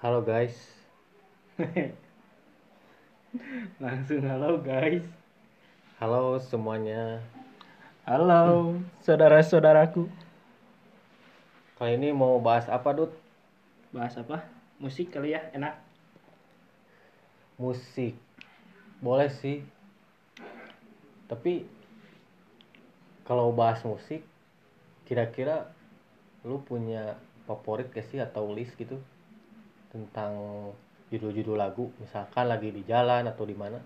Halo guys, Langsung halo guys. halo semuanya. Halo saudara-saudaraku. Kali ini mau bahas apa, Dut? Bahas apa? Musik kali ya, enak. Musik. Boleh sih. Tapi kalau bahas musik, kira-kira lu punya favorit gak sih atau list gitu tentang judul-judul lagu, misalkan lagi di jalan atau di mana?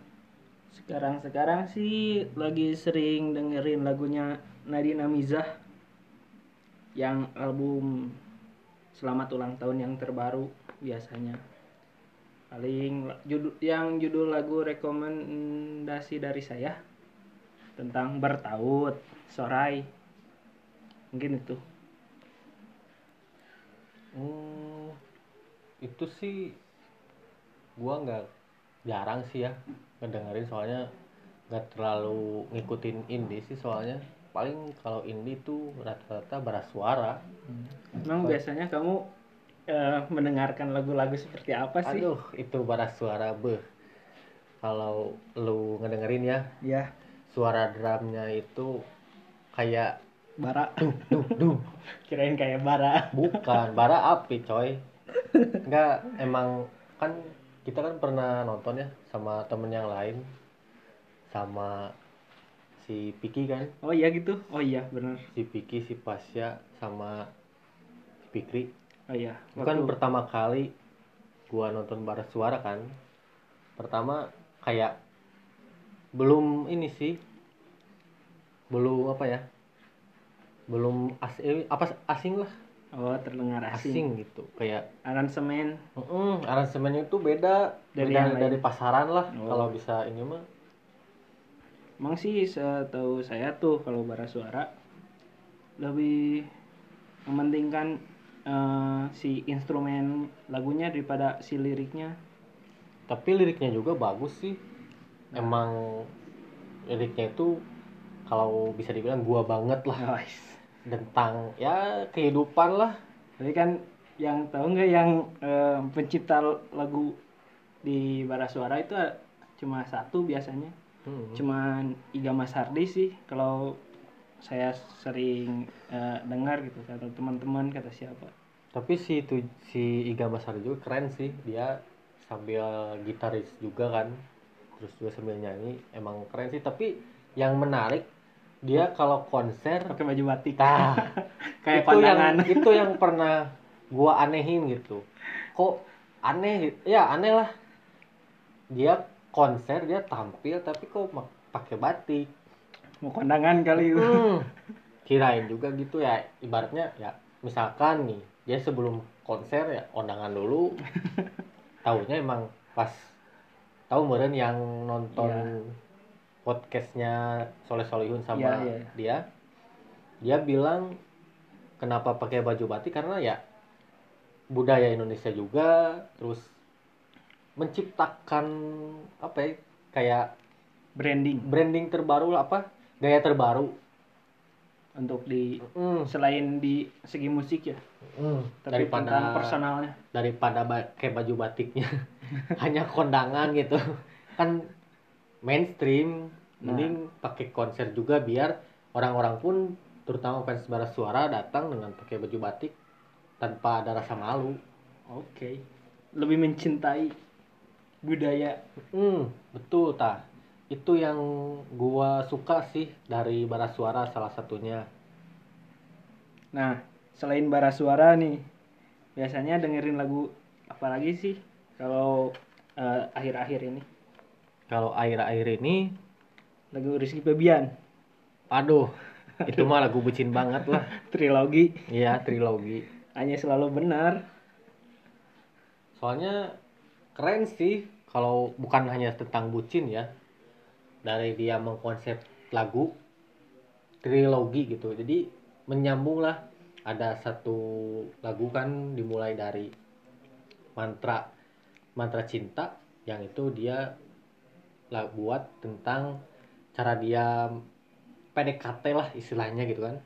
Sekarang-sekarang sih lagi sering dengerin lagunya Nadine Amizah yang album Selamat Ulang Tahun yang terbaru biasanya. Paling judul yang judul lagu rekomendasi dari saya tentang bertaut, sorai. Mungkin itu. Hmm, itu sih gua nggak jarang sih ya ngedengerin soalnya nggak terlalu ngikutin indie sih soalnya. Paling kalau indie tuh rata-rata beras suara. Emang biasanya kamu eh, mendengarkan lagu-lagu seperti apa sih? aduh itu beras suara beh kalau lu ngedengerin ya Ya, suara drumnya itu kayak bara. duh duh Kirain kayak bara. bukan bara api coy nggak emang kan kita kan pernah nonton ya sama temen yang lain sama si Piki kan Oh iya gitu. Oh iya, bener. si Piki si Pasya sama si Pikri Oh iya. kan Waktu- pertama kali gua nonton barat suara kan pertama kayak belum ini sih belum apa ya belum as eh, apa asing lah Oh, terdengar asing. asing gitu kayak Aransemen. Mm, aransemennya itu beda Dari dari yang dari, lain. pasaran lah Oh. kalau bisa ini mah Emang sih setahu saya tuh kalau bara suara lebih mementingkan eh, si instrumen lagunya daripada si liriknya. tapi liriknya juga bagus sih emang liriknya itu kalau bisa dibilang gua banget lah Guys. Tentang ya kehidupan lah Tapi kan yang tahu nggak yang eh, pencipta lagu di bara suara itu eh, cuma satu biasanya. Hmm. Cuman Iga Mas Hardi sih kalau saya sering eh, dengar gitu kata teman-teman kata siapa. tapi si itu si Iga Masari juga keren sih dia sambil gitaris juga kan terus juga sambil nyanyi emang keren sih tapi yang menarik dia kalau konser Pakai baju batik. Tah, Kayak itu yang pandangan. itu yang pernah gua anehin gitu kok aneh gitu? ya aneh lah dia konser dia tampil tapi kok pakai batik Mau kondangan kali itu. Hmm, kirain juga gitu ya ibaratnya ya misalkan nih dia sebelum konser ya kondangan dulu tahunya emang pas tahu meren yang nonton Iya. Podcastnya Soleh Solihun sama Iya, iya. dia dia bilang kenapa pakai baju batik? Karena ya budaya Indonesia juga terus menciptakan apa ya kayak Branding. branding terbaru lah apa gaya terbaru. Untuk di Hmm, selain di segi musik ya, hmm, tapi tentang daripada personalnya. daripada pakai baju batiknya. Hanya kondangan gitu. Kan mainstream Nah. mending pakai konser juga biar orang-orang pun terutama fans bara suara datang dengan pakai baju batik tanpa ada rasa malu Oke. Lebih mencintai budaya. hmm betul tah itu yang gua suka sih dari bara suara salah satunya Nah, selain bara suara nih, biasanya dengerin lagu apa lagi sih kalau eh, akhir-akhir ini? Kalau air-air ini Lagu Rizky Febian, aduh itu mah lagu bucin banget lah. Trilogi, iya trilogi. Hanya selalu benar. soalnya keren sih kalau bukan hanya tentang bucin ya dari dia mengkonsep lagu trilogi gitu. Jadi menyambung lah ada satu lagu kan dimulai dari mantra mantra cinta yang itu dia lah buat tentang cara dia PDKT lah istilahnya gitu kan.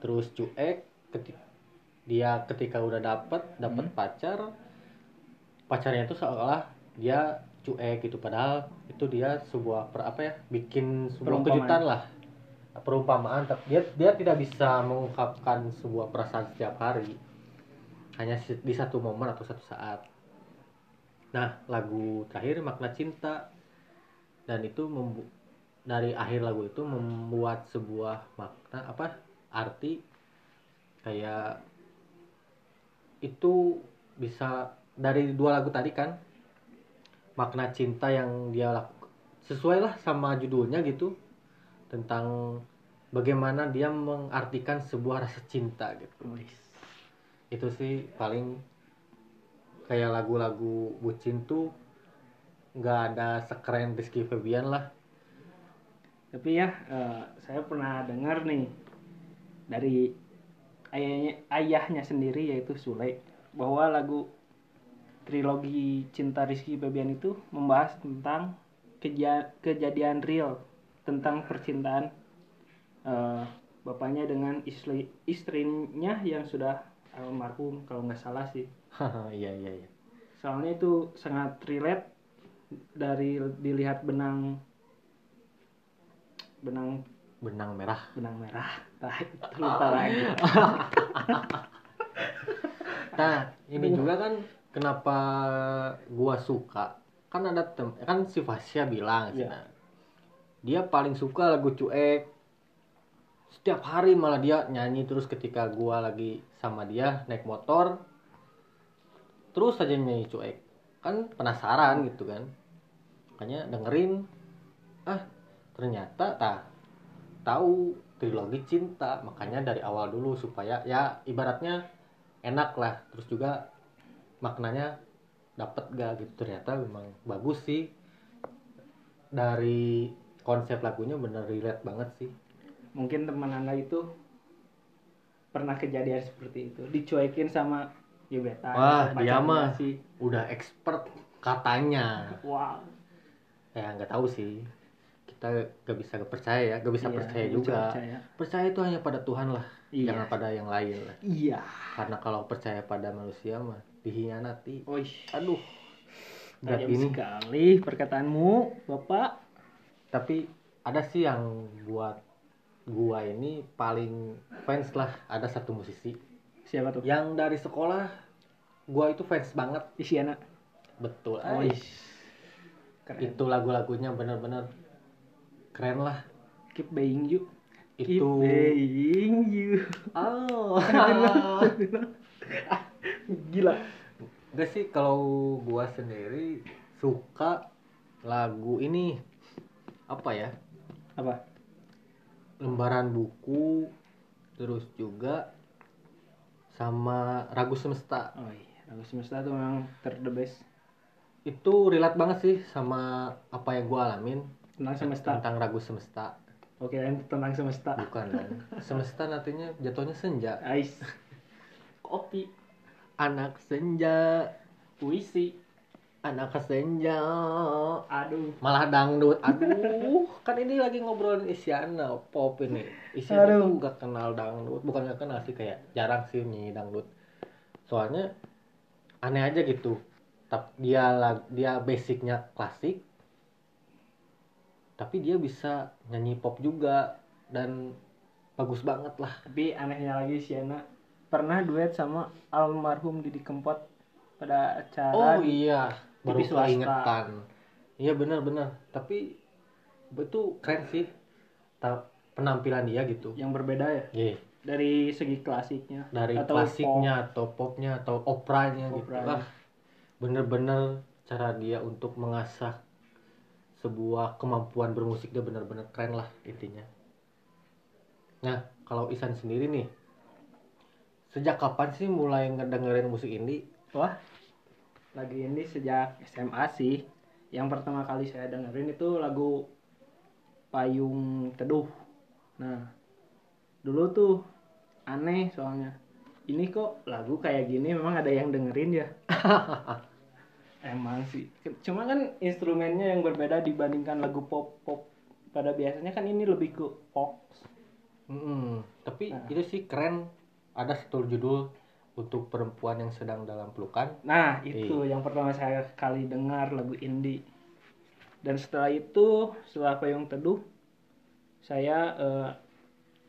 Terus cuek ketika dia ketika udah dapet dapet pacar pacarnya itu seolah dia cuek gitu. Padahal itu dia sebuah per, apa ya bikin sebuah kejutan lah. Perumpamaan tapi dia dia tidak bisa mengungkapkan sebuah perasaan setiap hari. Hanya di satu momen atau satu saat. Nah lagu terakhir makna cinta dan itu membu- dari akhir lagu itu membuat sebuah makna apa arti kayak itu bisa dari dua lagu tadi kan makna cinta yang dia lakukan sesuai lah sama judulnya gitu tentang bagaimana dia mengartikan sebuah rasa cinta gitu. Itu sih paling kayak lagu-lagu bucin tuh nggak ada sekeren Rizky Febian lah Tapi ya, eh, saya pernah dengar nih dari ayahnya, ayahnya sendiri yaitu Sule bahwa lagu trilogi Cinta Rizky Febian itu membahas tentang keja- kejadian real tentang percintaan eh, bapaknya dengan istri istrinya yang sudah almarhum kalau nggak salah sih. iya iya iya Soalnya itu sangat relate dari dilihat benang benang benang merah benang merah nah, itu lupa lagi Nah, ini juga kan kenapa gua suka. Kan ada tem kan si Fasya bilang Iya. Cina. Dia paling suka lagu cuek. Setiap hari malah dia nyanyi terus ketika gua lagi sama dia naik motor. Terus aja nyanyi cuek. Kan penasaran gitu kan. Makanya dengerin. Ah ternyata tak tahu trilogi cinta. Makanya dari awal dulu supaya ya ibaratnya enak lah. Terus juga maknanya dapat gak gitu. Ternyata memang bagus sih. Dari konsep lagunya bener relate banget sih. Mungkin teman anda itu pernah kejadian seperti itu. Dicuekin sama gebetan Wah, dia mah. sih. udah expert katanya. Wow ya nggak tahu sih. Kita gak bisa percaya ya gak bisa Iya, percaya juga. percaya. percaya itu hanya pada Tuhan lah Iya. jangan pada yang lain lah. Iya. Karena kalau percaya pada manusia mah dihianati. Wih, aduh. Berat tajam ini. sekali perkataanmu bapak. Tapi ada sih yang buat gua ini paling fans lah ada satu musisi. Siapa tuh? Yang dari sekolah gua itu fans banget. Isyana betul. Oh. Keren. Itu lagu-lagunya bener-bener keren lah. Keep being you. Keep itu being you. Oh. Gila. Gak sih kalau gua sendiri suka lagu ini apa ya? Apa? Lembaran buku terus juga sama ragu semesta. Oh iya lagu semesta tuh memang ter the best itu relate banget sih sama apa yang gua alamin tentang semesta. tentang ragu semesta. Oke tentang semesta. Bukan dong semesta nantinya jatuhnya senja. Ais. Kopi. Anak senja. Puisi. Anak senja. Aduh. Malah dangdut. Aduh kan ini lagi ngobrolin Isyana pop ini. Isyana Aduh. tuh gak kenal dangdut. Bukan gak kenal sih kayak jarang sih nyanyi dangdut. Soalnya aneh aja gitu tapi dia lag- dia basicnya klasik. Tapi dia bisa nyanyi pop juga dan bagus banget lah. Tapi anehnya lagi Siana pernah duet sama almarhum Didi Kempot pada acara oh iya. Baru keingetan. Iya benar-benar tapi itu keren sih. Penampilan dia gitu. Yang berbeda ya? Iya. dari segi klasiknya dari atau klasiknya atau popnya atau operanya gitu Operanya. lah bener-bener cara dia untuk mengasah sebuah kemampuan bermusik dia bener-bener keren lah intinya. Nah kalau Isan sendiri nih sejak kapan sih mulai ngedengerin musik indie? Pop. wah lagi ini sejak SMA sih. Yang pertama kali saya dengerin itu lagu Payung Teduh. Nah dulu tuh aneh soalnya. Ini kok lagu kayak gini memang ada yang dengerin ya emang sih cuma kan instrumennya yang berbeda dibandingkan lagu pop pop pada biasanya kan ini lebih ke pop Mm-mm. tapi Nah. itu sih keren ada satu judul untuk perempuan yang sedang dalam pelukan Nah, itu yang pertama saya kali dengar lagu indie. Dan setelah itu, setelah Payung Teduh, saya eh,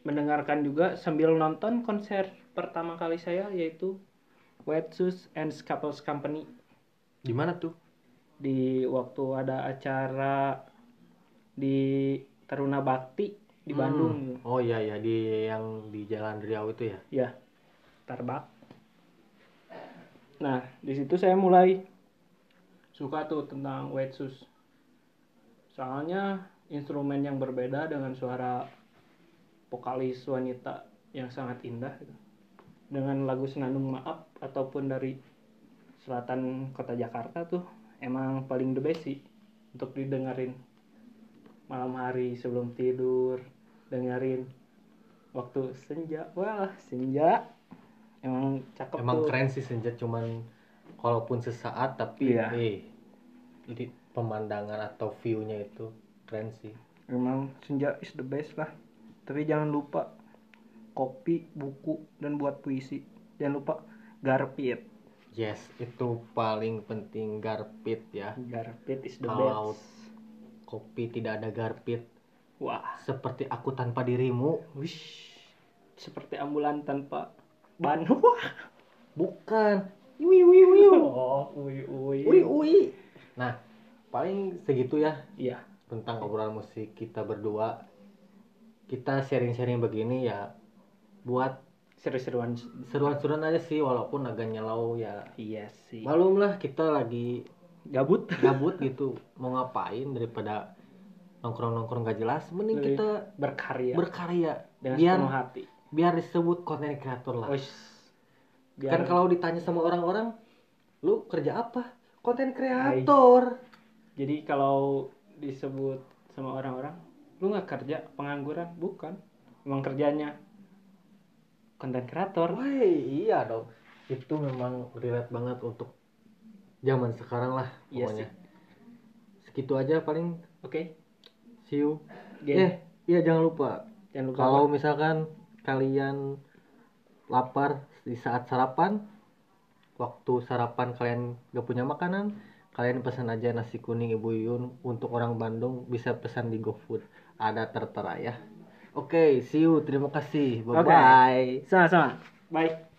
mendengarkan juga sambil nonton konser pertama kali saya yaitu Wet Shoes and Couples Company di mana tuh di waktu ada acara di Taruna Bakti di Bandung. Hmm. oh iya ya di yang di Jalan Riau itu ya Ya, Tarbak. Nah, di situ saya mulai suka tuh tentang White Shoes. Soalnya instrumen yang berbeda dengan suara vokalis wanita yang sangat indah gitu. Dengan lagu Senandung Maaf ataupun dari selatan kota Jakarta tuh emang paling the best sih untuk didengerin malam hari sebelum tidur dengerin waktu senja wah senja. Emang cakep emang tuh. keren sih senja cuman kalaupun sesaat tapi Iya. eh jadi pemandangan atau view-nya itu keren sih. Emang senja is the best lah. Tapi jangan lupa kopi buku dan buat puisi. Jangan lupa garpit yes itu paling penting garpit ya. Garpit is the Kalau- best. kopi tidak ada garpit wah. seperti aku tanpa dirimu. Wish. Seperti ambulan tanpa ban. Bukan. Ui, ui, ui. oh ui ui Ui, ui. Nah, paling segitu ya. Iya. Tentang obrolan musik kita berdua. Kita sharing-sharing begini ya buat seru-seruan seruan-seruan aja sih walaupun agak nyelau ya. iya sih Malum lah kita lagi gabut gabut gitu mau ngapain daripada nongkrong-nongkrong gak jelas mending kita berkarya berkarya dengan biar sepenuh hati biar disebut konten kreator lah. Wish. Kan Biar- kalau ditanya sama orang-orang lu kerja apa? Konten kreator. Jadi kalau disebut sama orang-orang, lu nggak kerja pengangguran? Bukan. Emang kerjanya konten kreator. Wah iya dong. Itu memang relate banget untuk zaman sekarang lah Iya pokoknya. Segitu aja paling Oke. see you. Gen. Eh, iya jangan lupa Jangan lupa kalau apa? misalkan kalian lapar di saat sarapan, waktu sarapan kalian gak punya makanan, kalian pesan aja nasi kuning Ibu Yun untuk orang Bandung bisa pesan di GoFood. Ada tertera ya. Oke, see you. Terima kasih. Bye bye. sama-sama. Bye.